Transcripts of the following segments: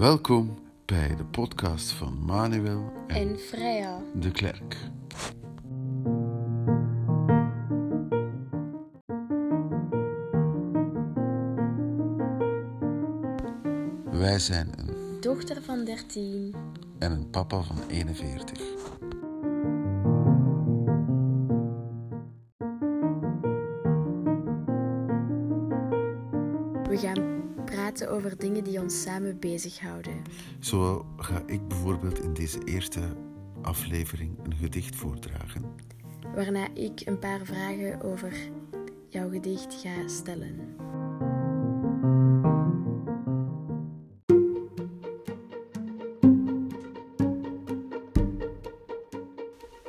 Welkom bij de podcast van Manuel en, En Freya. de Klerk. Wij zijn een Dochter van 13. en een papa van 41. We gaan praten over dingen die ons samen bezighouden. Zo ga ik bijvoorbeeld in deze eerste aflevering een gedicht voordragen. Waarna ik een paar vragen over jouw gedicht ga stellen.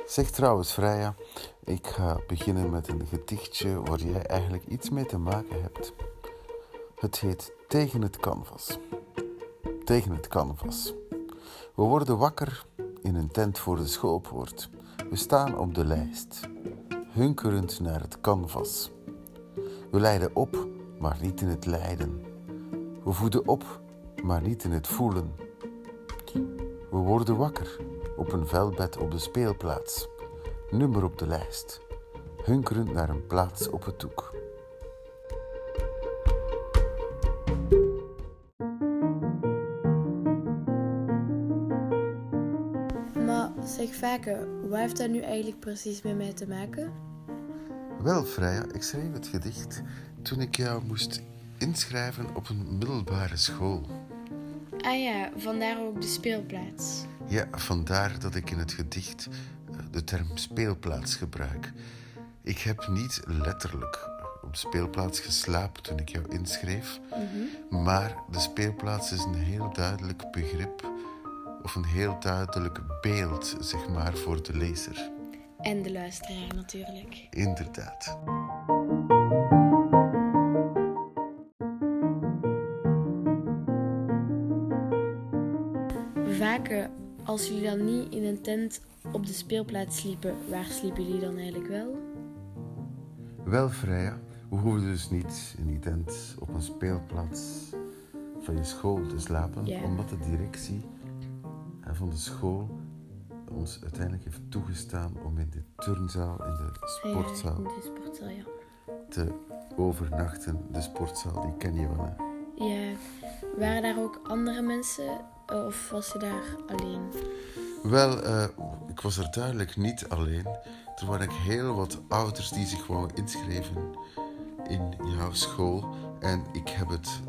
Zeg trouwens, Freya, ik ga beginnen met een gedichtje waar jij eigenlijk iets mee te maken hebt. Het heet Tegen het canvas. Tegen het canvas. We worden wakker in een tent voor de schoolpoort. We staan op de lijst, hunkerend naar het canvas. We leiden op, maar niet in het lijden. We voeden op, maar niet in het voelen. We worden wakker op een velbed op de speelplaats. Nummer op de lijst. Hunkerend naar een plaats op het doek. Zeg vaker, wat heeft dat nu eigenlijk precies met mij te maken? Wel, Freya, ik schreef het gedicht toen ik jou moest inschrijven op een middelbare school. Ah ja, vandaar ook de speelplaats. Ja, vandaar dat ik in het gedicht eh, de term speelplaats gebruik. Ik heb niet letterlijk op de speelplaats geslapen toen ik jou inschreef, maar de speelplaats is een heel duidelijk begrip of een heel duidelijk beeld, zeg maar, voor de lezer. En de luisteraar natuurlijk. Inderdaad. Vaker, als jullie dan niet in een tent op de speelplaats sliepen, waar sliepen jullie dan eigenlijk wel? Wel, Freya, we hoeven dus niet in die tent op een speelplaats van je school te slapen, Ja. omdat de directie van de school ons uiteindelijk heeft toegestaan om in de turnzaal, in de sportzaal Ja, in de sportzaal, ja. te overnachten. De sportzaal, die ken je wel, hè? Ja, waren daar ook andere mensen of was je daar alleen? Wel, eh, ik was er duidelijk niet alleen. Er waren heel wat ouders die zich gewoon inschreven in jouw school. En ik heb het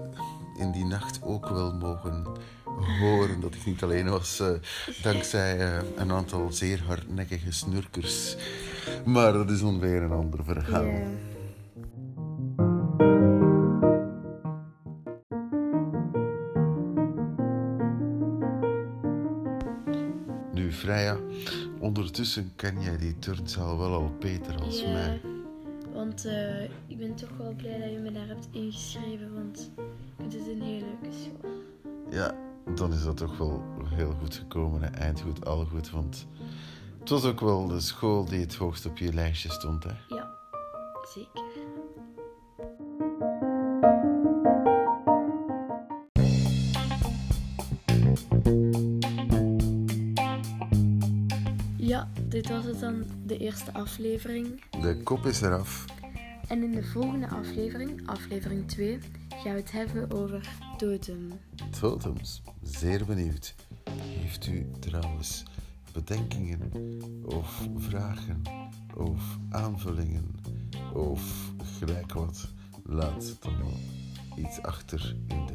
in die nacht ook wel mogen horen dat ik niet alleen was, eh, dankzij eh, een aantal zeer hardnekkige snurkers. Maar dat is dan weer een ander verhaal. Nu, Freya, ondertussen ken jij die turnzaal wel al beter als Ja, mij. Want eh, ik ben toch wel blij dat je me daar hebt ingeschreven, want het is een hele leuke school. Ja, dan is dat toch wel heel goed gekomen. Hè? Eindgoed, al goed. Want het was ook wel de school die het hoogst op je lijstje stond. Hè? Ja, zeker. Ja, dit was het dan, de eerste aflevering. De kop is eraf. En in de volgende aflevering, aflevering 2, gaan we het hebben over totem. Totems. Zeer benieuwd. Heeft u trouwens bedenkingen of vragen of aanvullingen of gelijk wat? Laat dan iets achter in